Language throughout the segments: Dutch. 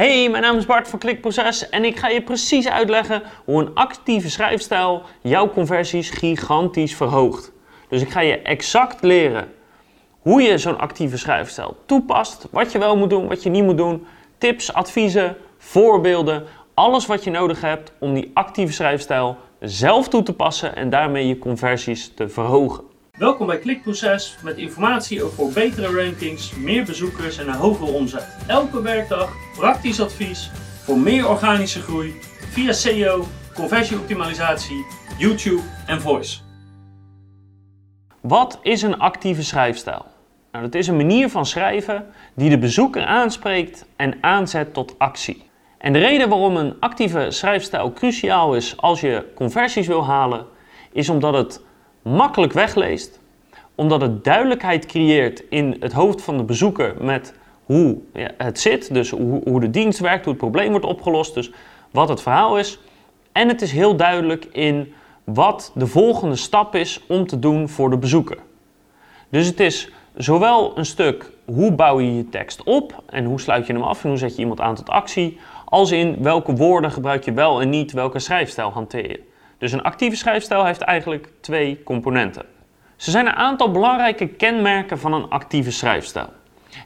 Hey, mijn naam is Bart van Klikproces en ik ga je precies uitleggen hoe een actieve schrijfstijl jouw conversies gigantisch verhoogt. Dus ik ga je exact leren hoe je zo'n actieve schrijfstijl toepast, wat je wel moet doen, wat je niet moet doen, tips, adviezen, voorbeelden, alles wat je nodig hebt om die actieve schrijfstijl zelf toe te passen en daarmee je conversies te verhogen. Welkom bij Klikproces met informatie over betere rankings, meer bezoekers en een hogere omzet. Elke werkdag praktisch advies voor meer organische groei via SEO, conversieoptimalisatie, YouTube en voice. Wat is een actieve schrijfstijl? Nou, dat is een manier van schrijven die de bezoeker aanspreekt en aanzet tot actie. En de reden waarom een actieve schrijfstijl cruciaal is als je conversies wil halen, is omdat het makkelijk wegleest, omdat het duidelijkheid creëert in het hoofd van de bezoeker met hoe het zit, dus hoe, de dienst werkt, hoe het probleem wordt opgelost, dus wat het verhaal is. En het is heel duidelijk in wat de volgende stap is om te doen voor de bezoeker. Dus het is zowel een stuk hoe bouw je je tekst op en hoe sluit je hem af en hoe zet je iemand aan tot actie, als in welke woorden gebruik je wel en niet, welke schrijfstijl hanteer je. Dus een actieve schrijfstijl heeft eigenlijk twee componenten. Ze zijn een aantal belangrijke kenmerken van een actieve schrijfstijl.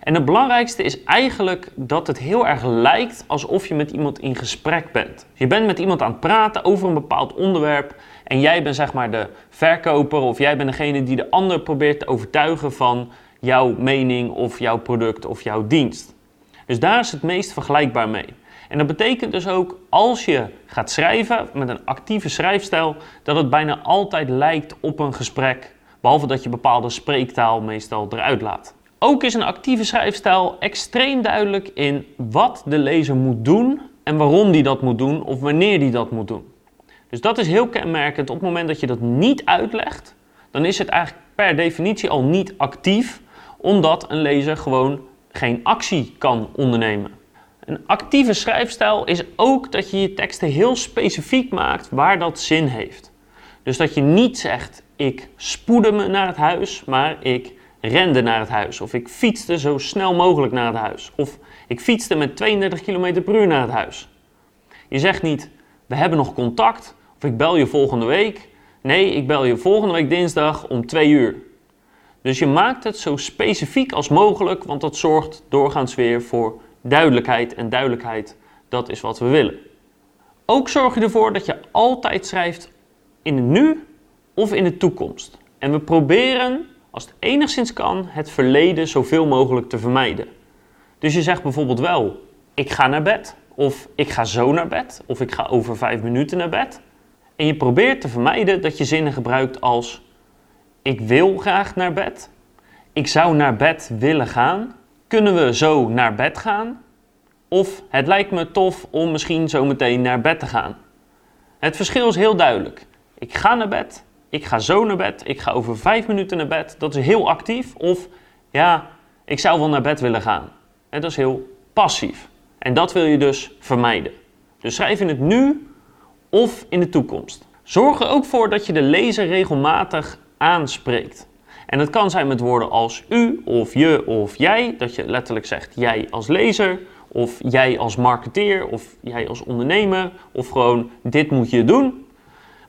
En het belangrijkste is eigenlijk dat het heel erg lijkt alsof je met iemand in gesprek bent. Je bent met iemand aan het praten over een bepaald onderwerp en jij bent zeg maar de verkoper of jij bent degene die de ander probeert te overtuigen van jouw mening of jouw product of jouw dienst. Dus daar is het meest vergelijkbaar mee. En dat betekent dus ook als je gaat schrijven met een actieve schrijfstijl, dat het bijna altijd lijkt op een gesprek, behalve dat je bepaalde spreektaal meestal eruit laat. Ook is een actieve schrijfstijl extreem duidelijk in wat de lezer moet doen en waarom die dat moet doen of wanneer die dat moet doen. Dus dat is heel kenmerkend. Op het moment dat je dat niet uitlegt, dan is het eigenlijk per definitie al niet actief, omdat een lezer gewoon geen actie kan ondernemen. Een actieve schrijfstijl is ook dat je je teksten heel specifiek maakt waar dat zin heeft. Dus dat je niet zegt: ik spoedde me naar het huis, maar ik rende naar het huis. Of ik fietste zo snel mogelijk naar het huis. Of ik fietste met 32 km per uur naar het huis. Je zegt niet: we hebben nog contact. Of ik bel je volgende week. Nee, ik bel je volgende week dinsdag om 2 uur. Dus je maakt het zo specifiek als mogelijk, want dat zorgt doorgaans weer voor duidelijkheid. En duidelijkheid, dat is wat we willen. Ook zorg je ervoor dat je altijd schrijft in het nu of in de toekomst. En we proberen, als het enigszins kan, het verleden zoveel mogelijk te vermijden. Dus je zegt bijvoorbeeld wel, ik ga naar bed. Of ik ga zo naar bed. Of ik ga over vijf minuten naar bed. En je probeert te vermijden dat je zinnen gebruikt als ik wil graag naar bed. Ik zou naar bed willen gaan. Kunnen we zo naar bed gaan? Of het lijkt me tof om misschien zo meteen naar bed te gaan. Het verschil is heel duidelijk. Ik ga naar bed, ik ga zo naar bed, ik ga over vijf minuten naar bed. Dat is heel actief. Of ja, ik zou wel naar bed willen gaan. Dat is heel passief. En dat wil je dus vermijden. Dus schrijf in het nu of in de toekomst. Zorg er ook voor dat je de lezer regelmatig aanspreekt. En dat kan zijn met woorden als u of je of jij, dat je letterlijk zegt jij als lezer, of jij als marketeer, of jij als ondernemer, of gewoon dit moet je doen.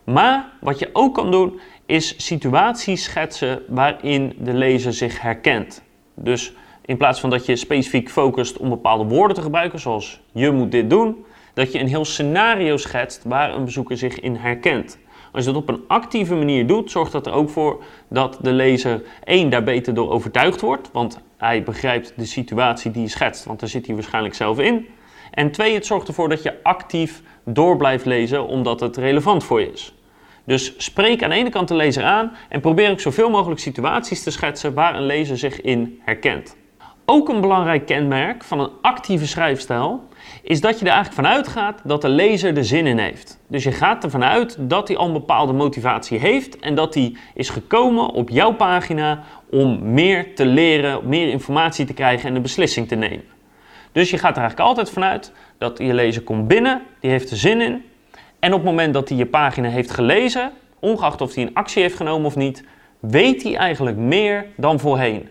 Maar wat je ook kan doen, is situaties schetsen waarin de lezer zich herkent. Dus in plaats van dat je specifiek focust om bepaalde woorden te gebruiken, zoals je moet dit doen, dat je een heel scenario schetst waar een bezoeker zich in herkent. Als je dat op een actieve manier doet, zorgt dat er ook voor dat de lezer één daar beter door overtuigd wordt, want hij begrijpt de situatie die je schetst, want daar zit hij waarschijnlijk zelf in. En twee, het zorgt ervoor dat je actief door blijft lezen, omdat het relevant voor je is. Dus spreek aan de ene kant de lezer aan en probeer ook zoveel mogelijk situaties te schetsen waar een lezer zich in herkent. Ook een belangrijk kenmerk van een actieve schrijfstijl is dat je er eigenlijk vanuit gaat dat de lezer er zin in heeft. Dus je gaat ervan uit dat hij al een bepaalde motivatie heeft en dat hij is gekomen op jouw pagina om meer te leren, meer informatie te krijgen en een beslissing te nemen. Dus je gaat er eigenlijk altijd vanuit dat je lezer komt binnen, die heeft er zin in. En op het moment dat hij je pagina heeft gelezen, ongeacht of hij een actie heeft genomen of niet, weet hij eigenlijk meer dan voorheen.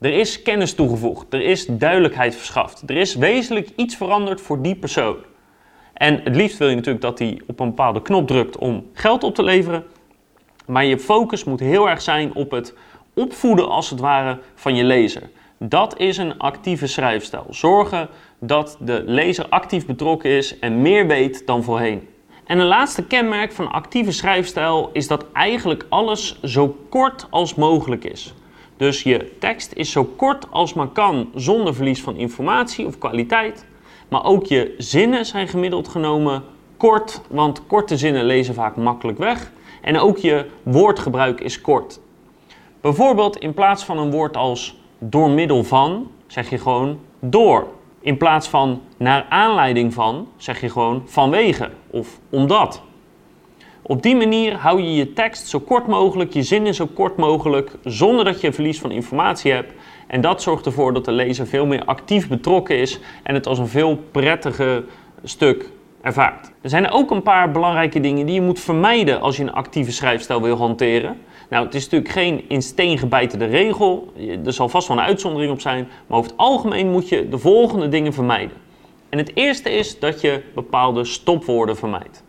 Er is kennis toegevoegd, er is duidelijkheid verschaft, er is wezenlijk iets veranderd voor die persoon. En het liefst wil je natuurlijk dat hij op een bepaalde knop drukt om geld op te leveren. Maar je focus moet heel erg zijn op het opvoeden als het ware van je lezer. Dat is een actieve schrijfstijl. Zorgen dat de lezer actief betrokken is en meer weet dan voorheen. En een laatste kenmerk van actieve schrijfstijl is dat eigenlijk alles zo kort als mogelijk is. Dus je tekst is zo kort als maar kan zonder verlies van informatie of kwaliteit. Maar ook je zinnen zijn gemiddeld genomen kort, want korte zinnen lezen vaak makkelijk weg. En ook je woordgebruik is kort. Bijvoorbeeld in plaats van een woord als door middel van, zeg je gewoon door. In plaats van naar aanleiding van, zeg je gewoon vanwege of omdat. Op die manier hou je je tekst zo kort mogelijk, je zinnen zo kort mogelijk, zonder dat je verlies van informatie hebt. En dat zorgt ervoor dat de lezer veel meer actief betrokken is en het als een veel prettiger stuk ervaart. Er zijn ook een paar belangrijke dingen die je moet vermijden als je een actieve schrijfstijl wil hanteren. Nou, het is natuurlijk geen in steen gebijtende regel. Er zal vast wel een uitzondering op zijn. Maar over het algemeen moet je de volgende dingen vermijden. En het eerste is dat je bepaalde stopwoorden vermijdt.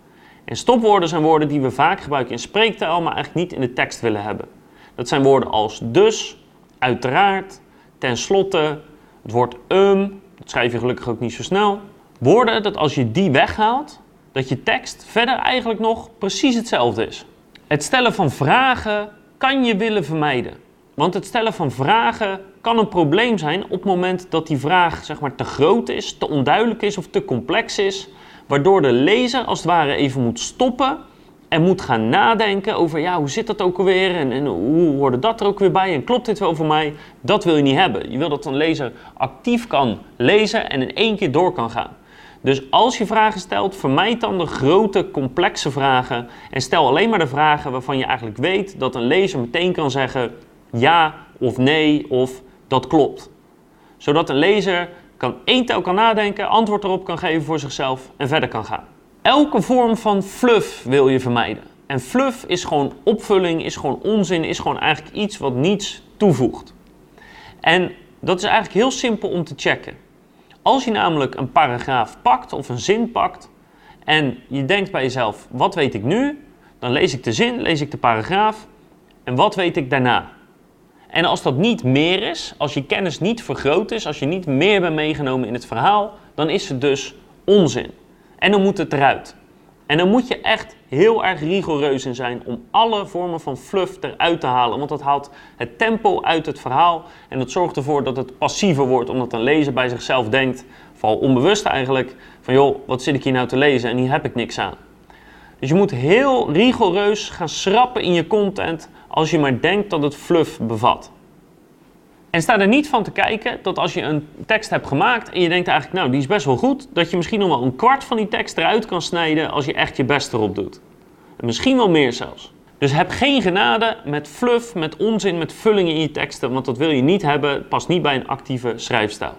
En stopwoorden zijn woorden die we vaak gebruiken in spreektaal, maar eigenlijk niet in de tekst willen hebben. Dat zijn woorden als dus, uiteraard, tenslotte, het woord um, dat schrijf je gelukkig ook niet zo snel. Woorden dat als je die weghaalt, dat je tekst verder eigenlijk nog precies hetzelfde is. Het stellen van vragen kan je willen vermijden. Want het stellen van vragen kan een probleem zijn op het moment dat die vraag zeg maar, te groot is, te onduidelijk is of te complex is. Waardoor de lezer als het ware even moet stoppen en moet gaan nadenken over ja, hoe zit dat ook alweer en, en hoe hoorde dat er ook weer bij en klopt dit wel voor mij? Dat wil je niet hebben. Je wil dat een lezer actief kan lezen en in één keer door kan gaan. Dus als je vragen stelt, vermijd dan de grote, complexe vragen en stel alleen maar de vragen waarvan je eigenlijk weet dat een lezer meteen kan zeggen ja of nee of dat klopt. Zodat een lezer kan één tel kan nadenken, antwoord erop kan geven voor zichzelf en verder kan gaan. Elke vorm van fluff wil je vermijden. En fluff is gewoon opvulling, is gewoon onzin, is gewoon eigenlijk iets wat niets toevoegt. En dat is eigenlijk heel simpel om te checken. Als je namelijk een paragraaf pakt of een zin pakt en je denkt bij jezelf, wat weet ik nu? Dan lees ik de zin, lees ik de paragraaf en wat weet ik daarna? En als dat niet meer is, als je kennis niet vergroot is, als je niet meer bent meegenomen in het verhaal, dan is het dus onzin. En dan moet het eruit. En dan moet je echt heel erg rigoureus in zijn om alle vormen van fluff eruit te halen. Want dat haalt het tempo uit het verhaal. En dat zorgt ervoor dat het passiever wordt. Omdat een lezer bij zichzelf denkt, vooral onbewust eigenlijk, van joh, wat zit ik hier nou te lezen en hier heb ik niks aan. Dus je moet heel rigoureus gaan schrappen in je content als je maar denkt dat het fluff bevat. En sta er niet van te kijken dat als je een tekst hebt gemaakt en je denkt eigenlijk, nou die is best wel goed, dat je misschien nog wel een kwart van die tekst eruit kan snijden als je echt je best erop doet. En misschien wel meer zelfs. Dus heb geen genade met fluff, met onzin, met vullingen in je teksten, want dat wil je niet hebben, het past niet bij een actieve schrijfstijl.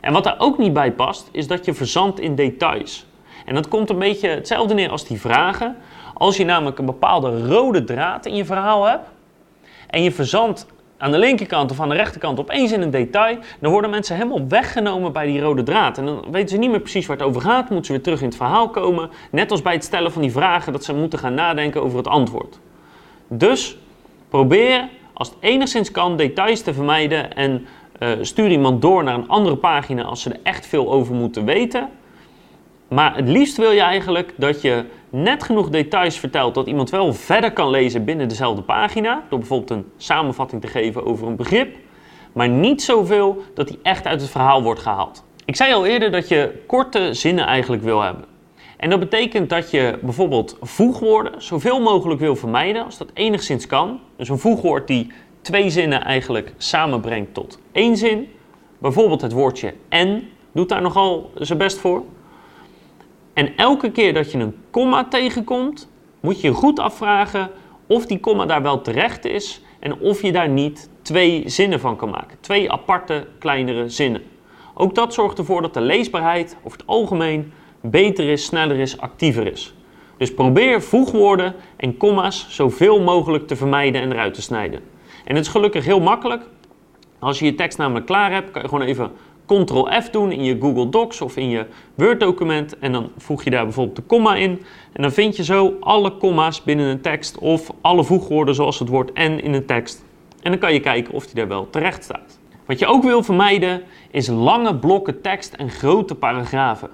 En wat daar ook niet bij past, is dat je verzandt in details. En dat komt een beetje hetzelfde neer als die vragen. Als je namelijk een bepaalde rode draad in je verhaal hebt en je verzandt aan de linkerkant of aan de rechterkant opeens in een detail, dan worden mensen helemaal weggenomen bij die rode draad. En dan weten ze niet meer precies waar het over gaat, moeten ze weer terug in het verhaal komen. Net als bij het stellen van die vragen, dat ze moeten gaan nadenken over het antwoord. Dus probeer, als het enigszins kan, details te vermijden en uh, stuur iemand door naar een andere pagina als ze er echt veel over moeten weten. Maar het liefst wil je eigenlijk dat je net genoeg details vertelt dat iemand wel verder kan lezen binnen dezelfde pagina. Door bijvoorbeeld een samenvatting te geven over een begrip. Maar niet zoveel dat die echt uit het verhaal wordt gehaald. Ik zei al eerder dat je korte zinnen eigenlijk wil hebben. En dat betekent dat je bijvoorbeeld voegwoorden zoveel mogelijk wil vermijden als dat enigszins kan. Dus een voegwoord die twee zinnen eigenlijk samenbrengt tot één zin. Bijvoorbeeld het woordje en doet daar nogal zijn best voor. En elke keer dat je een komma tegenkomt, moet je goed afvragen of die komma daar wel terecht is en of je daar niet twee zinnen van kan maken. Twee aparte, kleinere zinnen. Ook dat zorgt ervoor dat de leesbaarheid over het algemeen beter is, sneller is, actiever is. Dus probeer voegwoorden en komma's zoveel mogelijk te vermijden en eruit te snijden. En het is gelukkig heel makkelijk. Als je je tekst namelijk klaar hebt, kan je gewoon even Ctrl-F doen in je Google Docs of in je Word-document. En dan voeg je daar bijvoorbeeld de komma in. En dan vind je zo alle komma's binnen een tekst of alle voegwoorden zoals het woord en in een tekst. En dan kan je kijken of die daar wel terecht staat. Wat je ook wil vermijden is lange blokken tekst en grote paragrafen.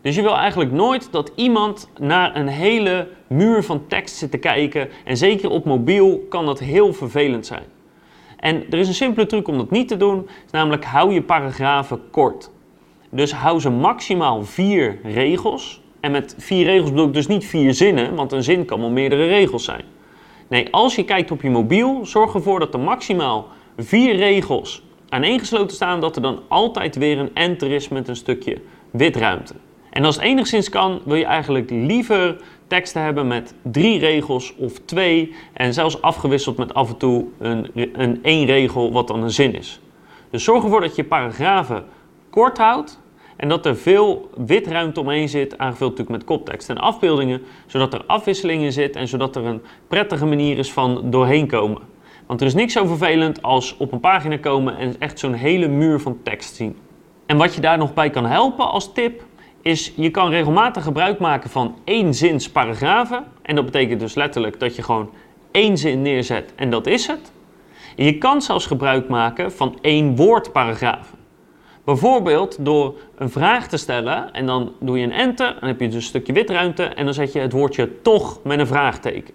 Dus je wil eigenlijk nooit dat iemand naar een hele muur van tekst zit te kijken. En zeker op mobiel kan dat heel vervelend zijn. En er is een simpele truc om dat niet te doen, namelijk hou je paragrafen kort. Dus hou ze maximaal vier regels. En met vier regels bedoel ik dus niet vier zinnen, want een zin kan wel meerdere regels zijn. Nee, als je kijkt op je mobiel, zorg ervoor dat er maximaal vier regels aaneengesloten staan, dat er dan altijd weer een enter is met een stukje witruimte. En als het enigszins kan, wil je eigenlijk liever teksten hebben met drie regels of twee en zelfs afgewisseld met af en toe een, een één regel wat dan een zin is. Dus zorg ervoor dat je paragrafen kort houdt en dat er veel witruimte omheen zit, aangevuld natuurlijk met koptekst en afbeeldingen, zodat er afwisselingen zit en zodat er een prettige manier is van doorheen komen. Want er is niks zo vervelend als op een pagina komen en echt zo'n hele muur van tekst zien. En wat je daar nog bij kan helpen als tip, is je kan regelmatig gebruik maken van één paragrafen. En dat betekent dus letterlijk dat je gewoon één zin neerzet en dat is het. Je kan zelfs gebruik maken van één woord paragrafen. Bijvoorbeeld door een vraag te stellen en dan doe je een enter, dan heb je dus een stukje witruimte en dan zet je het woordje toch met een vraagteken.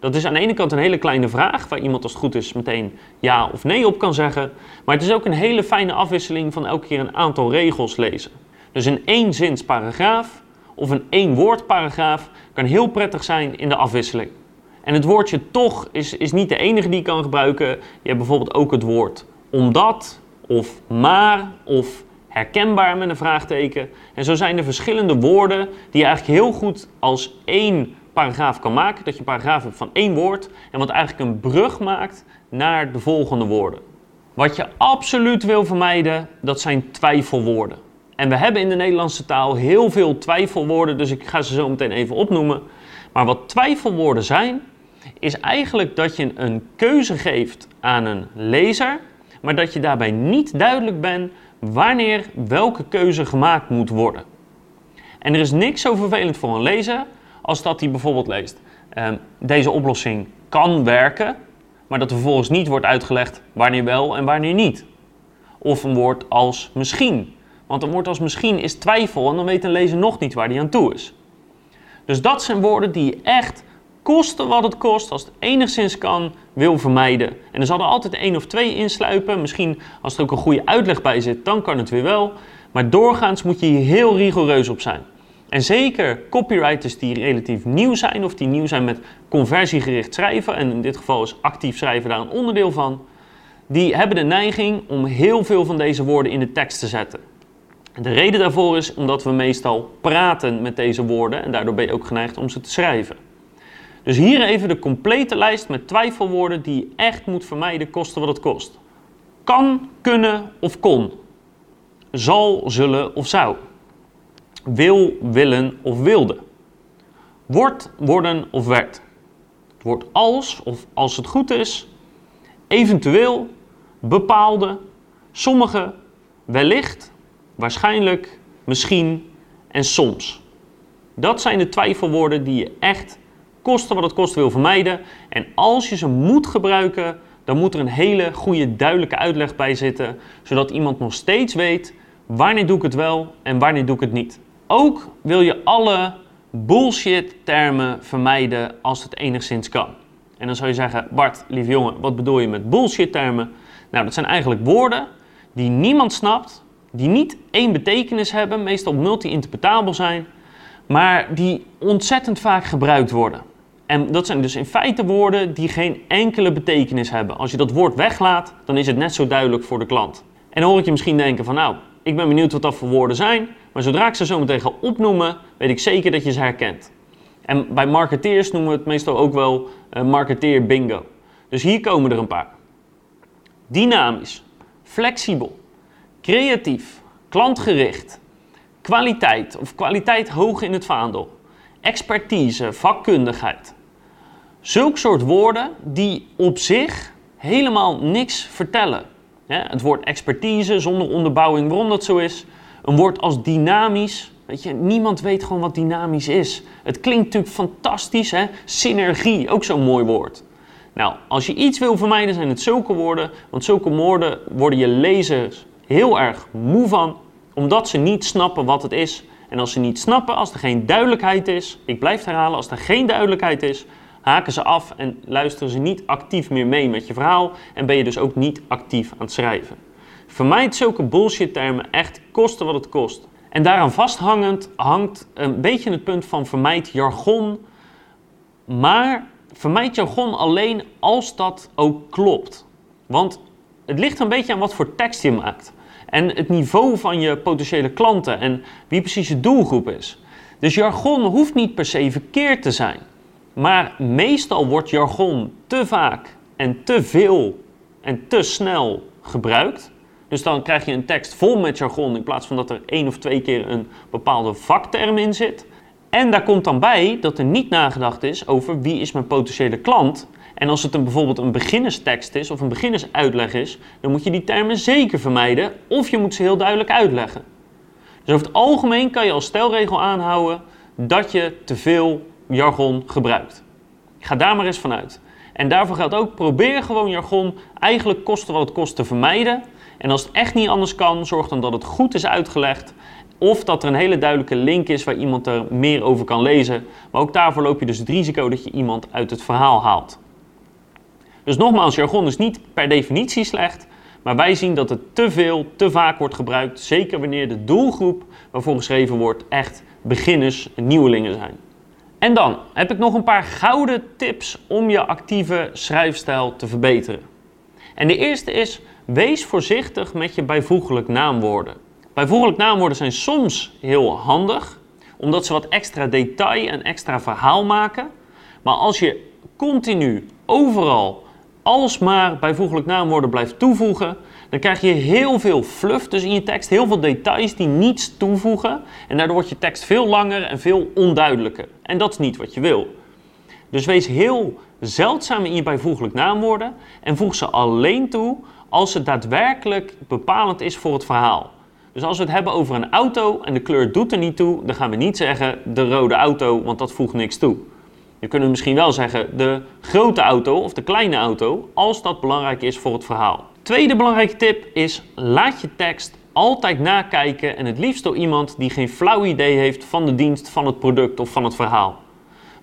Dat is aan de ene kant een hele kleine vraag, waar iemand als het goed is meteen ja of nee op kan zeggen. Maar het is ook een hele fijne afwisseling van elke keer een aantal regels lezen. Dus een één zins paragraaf of een één woord paragraaf kan heel prettig zijn in de afwisseling. En het woordje toch is, is niet de enige die je kan gebruiken. Je hebt bijvoorbeeld ook het woord omdat of maar of herkenbaar met een vraagteken. En zo zijn er verschillende woorden die je eigenlijk heel goed als één paragraaf kan maken. Dat je een paragraaf hebt van één woord en wat eigenlijk een brug maakt naar de volgende woorden. Wat je absoluut wil vermijden, dat zijn twijfelwoorden. En we hebben in de Nederlandse taal heel veel twijfelwoorden, dus ik ga ze zo meteen even opnoemen. Maar wat twijfelwoorden zijn, is eigenlijk dat je een keuze geeft aan een lezer, maar dat je daarbij niet duidelijk bent wanneer welke keuze gemaakt moet worden. En er is niks zo vervelend voor een lezer als dat hij bijvoorbeeld leest: ehm, deze oplossing kan werken, maar dat er vervolgens niet wordt uitgelegd wanneer wel en wanneer niet. Of een woord als misschien. Want een woord als misschien is twijfel en dan weet een lezer nog niet waar hij aan toe is. Dus dat zijn woorden die je echt, kosten wat het kost, als het enigszins kan, wil vermijden. En er zal er altijd één of twee insluipen. Misschien als er ook een goede uitleg bij zit, dan kan het weer wel. Maar doorgaans moet je hier heel rigoureus op zijn. En zeker copywriters die relatief nieuw zijn of die nieuw zijn met conversiegericht schrijven, en in dit geval is actief schrijven daar een onderdeel van, die hebben de neiging om heel veel van deze woorden in de tekst te zetten. De reden daarvoor is omdat we meestal praten met deze woorden en daardoor ben je ook geneigd om ze te schrijven. Dus hier even de complete lijst met twijfelwoorden die je echt moet vermijden, kosten wat het kost. Kan, kunnen of kon. Zal, zullen of zou. Wil, willen of wilde. Wordt, worden of werd. Het woord als of als het goed is. Eventueel, bepaalde, sommige, wellicht, waarschijnlijk, misschien en soms. Dat zijn de twijfelwoorden die je echt kosten wat het kost wil vermijden. En als je ze moet gebruiken, dan moet er een hele goede duidelijke uitleg bij zitten, zodat iemand nog steeds weet wanneer doe ik het wel en wanneer doe ik het niet. Ook wil je alle bullshit termen vermijden als het enigszins kan. En dan zou je zeggen, Bart, lieve jongen, wat bedoel je met bullshit termen? Nou, dat zijn eigenlijk woorden die niemand snapt, die niet één betekenis hebben, meestal multi-interpretabel zijn, maar die ontzettend vaak gebruikt worden. En dat zijn dus in feite woorden die geen enkele betekenis hebben. Als je dat woord weglaat, dan is het net zo duidelijk voor de klant. En dan hoor ik je misschien denken van nou, ik ben benieuwd wat dat voor woorden zijn, maar zodra ik ze zo meteen ga opnoemen, weet ik zeker dat je ze herkent. En bij marketeers noemen we het meestal ook wel uh, marketeer bingo. Dus hier komen er een paar. Dynamisch, flexibel, creatief, klantgericht, kwaliteit of kwaliteit hoog in het vaandel, expertise, vakkundigheid. Zulk soort woorden die op zich helemaal niks vertellen. het woord expertise zonder onderbouwing waarom dat zo is. Een woord als dynamisch. Weet je, niemand weet gewoon wat dynamisch is. Het klinkt natuurlijk fantastisch, hè? Synergie, ook zo'n mooi woord. Nou, als je iets wil vermijden, zijn het zulke woorden. Want zulke woorden worden je lezers heel erg moe van, omdat ze niet snappen wat het is. En als ze niet snappen, als er geen duidelijkheid is, ik blijf herhalen, als er geen duidelijkheid is, haken ze af en luisteren ze niet actief meer mee met je verhaal en ben je dus ook niet actief aan het schrijven. Vermijd zulke bullshit termen echt kosten wat het kost. En daaraan vasthangend hangt een beetje het punt van vermijd jargon, maar vermijd jargon alleen als dat ook klopt. Want het ligt een beetje aan wat voor tekst je maakt. En het niveau van je potentiële klanten en wie precies je doelgroep is. Dus jargon hoeft niet per se verkeerd te zijn. Maar meestal wordt jargon te vaak en te veel en te snel gebruikt. Dus dan krijg je een tekst vol met jargon in plaats van dat er één of twee keer een bepaalde vakterm in zit. En daar komt dan bij dat er niet nagedacht is over wie is mijn potentiële klant. En als het een, bijvoorbeeld een beginnerstekst is of een beginnersuitleg is, dan moet je die termen zeker vermijden of je moet ze heel duidelijk uitleggen. Dus over het algemeen kan je als stelregel aanhouden dat je te veel jargon gebruikt. Ga daar maar eens vanuit. En daarvoor geldt ook, probeer gewoon jargon eigenlijk kosten wat het kost te vermijden. En als het echt niet anders kan, zorg dan dat het goed is uitgelegd. Of dat er een hele duidelijke link is waar iemand er meer over kan lezen. Maar ook daarvoor loop je dus het risico dat je iemand uit het verhaal haalt. Dus nogmaals, jargon is niet per definitie slecht. Maar wij zien dat het te veel, te vaak wordt gebruikt. Zeker wanneer de doelgroep waarvoor geschreven wordt echt beginners en nieuwelingen zijn. En dan heb ik nog een paar gouden tips om je actieve schrijfstijl te verbeteren. En de eerste is, wees voorzichtig met je bijvoeglijk naamwoorden. Bijvoeglijk naamwoorden zijn soms heel handig, omdat ze wat extra detail en extra verhaal maken. Maar als je continu overal alsmaar bijvoeglijk naamwoorden blijft toevoegen, dan krijg je heel veel fluff dus in je tekst, heel veel details die niets toevoegen. En daardoor wordt je tekst veel langer en veel onduidelijker. En dat is niet wat je wil. Dus wees heel zeldzaam in je bijvoeglijk naamwoorden en voeg ze alleen toe als het daadwerkelijk bepalend is voor het verhaal. Dus als we het hebben over een auto en de kleur doet er niet toe, dan gaan we niet zeggen de rode auto, want dat voegt niks toe. Je kunt misschien wel zeggen de grote auto of de kleine auto, als dat belangrijk is voor het verhaal. Tweede belangrijke tip is laat je tekst altijd nakijken en het liefst door iemand die geen flauw idee heeft van de dienst, van het product of van het verhaal.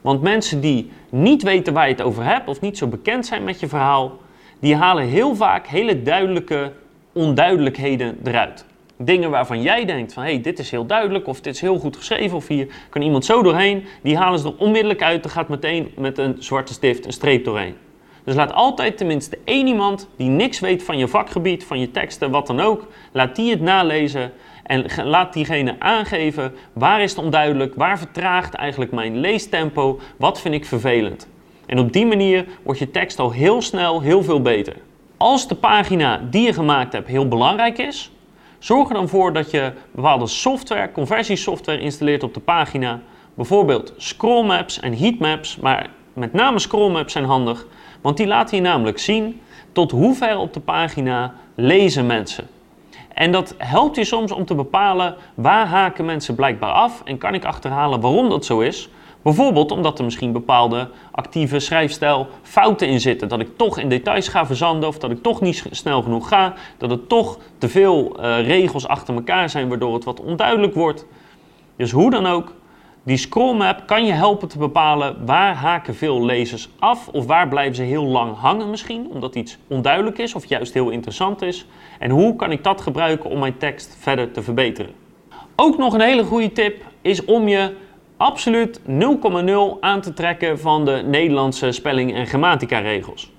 Want mensen die niet weten waar je het over hebt of niet zo bekend zijn met je verhaal, die halen heel vaak hele duidelijke onduidelijkheden eruit. Dingen waarvan jij denkt van hé, hey, dit is heel duidelijk of dit is heel goed geschreven of hier kan iemand zo doorheen, die halen ze er onmiddellijk uit. Er gaat meteen met een zwarte stift een streep doorheen. Dus laat altijd tenminste één iemand die niks weet van je vakgebied, van je teksten, wat dan ook, laat die het nalezen en laat diegene aangeven waar is het onduidelijk, waar vertraagt eigenlijk mijn leestempo, wat vind ik vervelend. En op die manier wordt je tekst al heel snel heel veel beter. Als de pagina die je gemaakt hebt heel belangrijk is, zorg er dan voor dat je bepaalde software, conversiesoftware installeert op de pagina. Bijvoorbeeld scrollmaps en heatmaps, maar met name scrollmaps zijn handig, want die laten je namelijk zien tot hoe ver op de pagina lezen mensen. En dat helpt je soms om te bepalen waar haken mensen blijkbaar af en kan ik achterhalen waarom dat zo is. Bijvoorbeeld omdat er misschien bepaalde actieve schrijfstijl fouten in zitten. Dat ik toch in details ga verzanden of dat ik toch niet snel genoeg ga. Dat het toch te veel uh, regels achter elkaar zijn waardoor het wat onduidelijk wordt. Dus hoe dan ook, die scrollmap kan je helpen te bepalen waar haken veel lezers af of waar blijven ze heel lang hangen misschien, omdat iets onduidelijk is of juist heel interessant is. En hoe kan ik dat gebruiken om mijn tekst verder te verbeteren? Ook nog een hele goede tip is om je absoluut 0,0 aan te trekken van de Nederlandse spelling- en grammatica regels.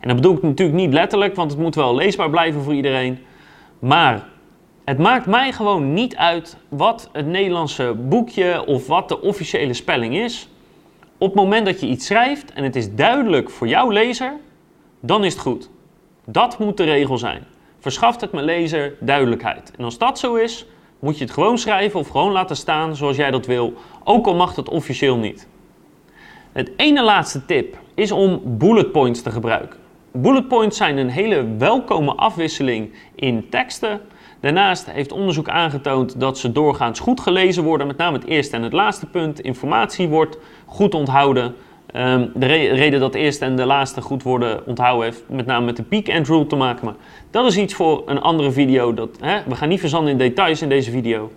En dat bedoel ik natuurlijk niet letterlijk, want het moet wel leesbaar blijven voor iedereen. Maar het maakt mij gewoon niet uit wat het Nederlandse boekje of wat de officiële spelling is. Op het moment dat je iets schrijft en het is duidelijk voor jouw lezer, dan is het goed. Dat moet de regel zijn. Verschaft het mijn lezer duidelijkheid. En als dat zo is, moet je het gewoon schrijven of gewoon laten staan zoals jij dat wil, ook al mag het officieel niet. Het ene laatste tip is om bullet points te gebruiken. Bullet points zijn een hele welkome afwisseling in teksten. Daarnaast heeft onderzoek aangetoond dat ze doorgaans goed gelezen worden, met name het eerste en het laatste punt. Informatie wordt goed onthouden. Um, de reden dat de eerste en de laatste goed worden onthouden heeft met name met de peak and rule te maken. Maar dat is iets voor een andere video. Dat, hè, we gaan niet verzanden in details in deze video.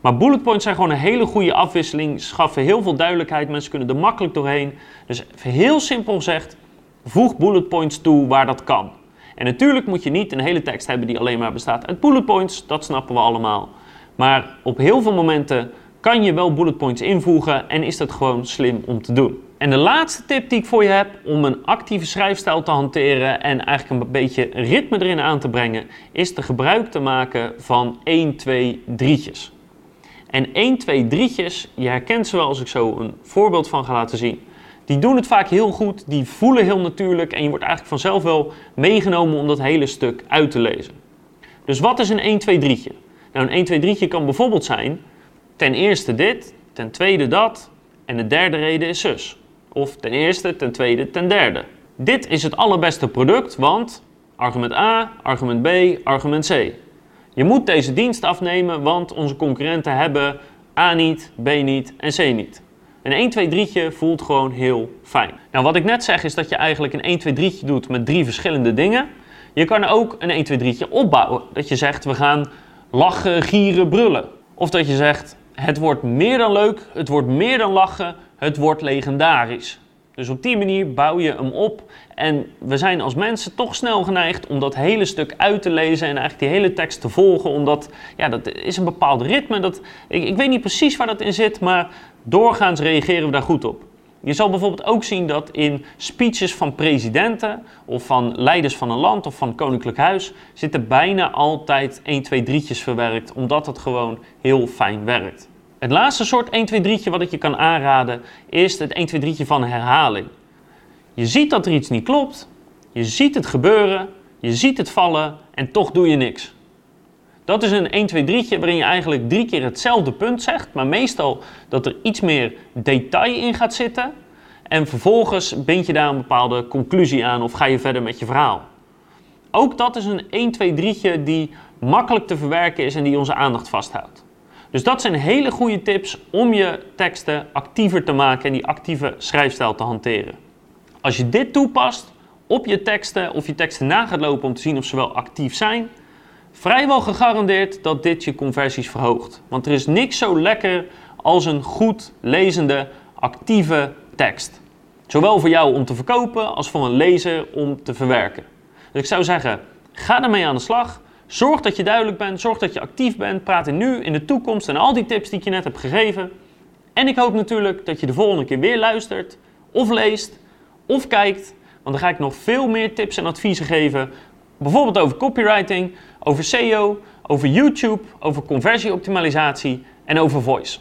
Maar bullet points zijn gewoon een hele goede afwisseling. Schaffen heel veel duidelijkheid. Mensen kunnen er makkelijk doorheen. Dus heel simpel gezegd, voeg bullet points toe waar dat kan. En natuurlijk moet je niet een hele tekst hebben die alleen maar bestaat uit bullet points. Dat snappen we allemaal. Maar op heel veel momenten kan je wel bullet points invoegen en is dat gewoon slim om te doen. En de laatste tip die ik voor je heb om een actieve schrijfstijl te hanteren en eigenlijk een beetje ritme erin aan te brengen, is de gebruik te maken van 1, 2, 3'tjes. En 1, 2, 3'tjes, je herkent ze wel als ik zo een voorbeeld van ga laten zien. Die doen het vaak heel goed, die voelen heel natuurlijk en je wordt eigenlijk vanzelf wel meegenomen om dat hele stuk uit te lezen. Dus wat is een 1, 2, 3'tje? Nou, een 1, 2, 3'tje kan bijvoorbeeld zijn ten eerste dit, ten tweede dat en de derde reden is zus. Of ten eerste, ten tweede, ten derde. Dit is het allerbeste product, want argument A, argument B, argument C. Je moet deze dienst afnemen, want onze concurrenten hebben A niet, B niet en C niet. Een 1, 2, 3'tje voelt gewoon heel fijn. Nou, wat ik net zeg is dat je eigenlijk een 1, 2, 3'tje doet met drie verschillende dingen. Je kan ook een 1, 2, 3'tje opbouwen. Dat je zegt, we gaan lachen, gieren, brullen. Of dat je zegt, het wordt meer dan leuk, het wordt meer dan lachen, het wordt legendarisch. Dus op die manier bouw je hem op. En we zijn als mensen toch snel geneigd om dat hele stuk uit te lezen en eigenlijk die hele tekst te volgen. Omdat ja, dat is een bepaald ritme. Dat, ik, ik weet niet precies waar dat in zit, maar doorgaans reageren we daar goed op. Je zal bijvoorbeeld ook zien dat in speeches van presidenten of van leiders van een land of van koninklijk huis zitten bijna altijd 1, 2, 3'tjes verwerkt, omdat het gewoon heel fijn werkt. Het laatste soort 1, 2, 3'tje wat ik je kan aanraden is het 1, 2, 3'tje van herhaling. Je ziet dat er iets niet klopt, je ziet het gebeuren, je ziet het vallen en toch doe je niks. Dat is een 1, 2, 3'tje waarin je eigenlijk drie keer hetzelfde punt zegt, maar meestal dat er iets meer detail in gaat zitten. En vervolgens bind je daar een bepaalde conclusie aan of ga je verder met je verhaal. Ook dat is een 1, 2, 3'tje die makkelijk te verwerken is en die onze aandacht vasthoudt. Dus dat zijn hele goede tips om je teksten actiever te maken en die actieve schrijfstijl te hanteren. Als je dit toepast op je teksten of je teksten na gaat lopen om te zien of ze wel actief zijn, vrijwel gegarandeerd dat dit je conversies verhoogt. Want er is niks zo lekker als een goed lezende, actieve tekst. Zowel voor jou om te verkopen als voor een lezer om te verwerken. Dus ik zou zeggen, ga ermee aan de slag. Zorg dat je duidelijk bent, zorg dat je actief bent. Praat in nu, in de toekomst en al die tips die ik je net heb gegeven. En ik hoop natuurlijk dat je de volgende keer weer luistert, of leest, of kijkt. Want dan ga ik nog veel meer tips en adviezen geven. Bijvoorbeeld over copywriting, over SEO, over YouTube, over conversieoptimalisatie en over voice.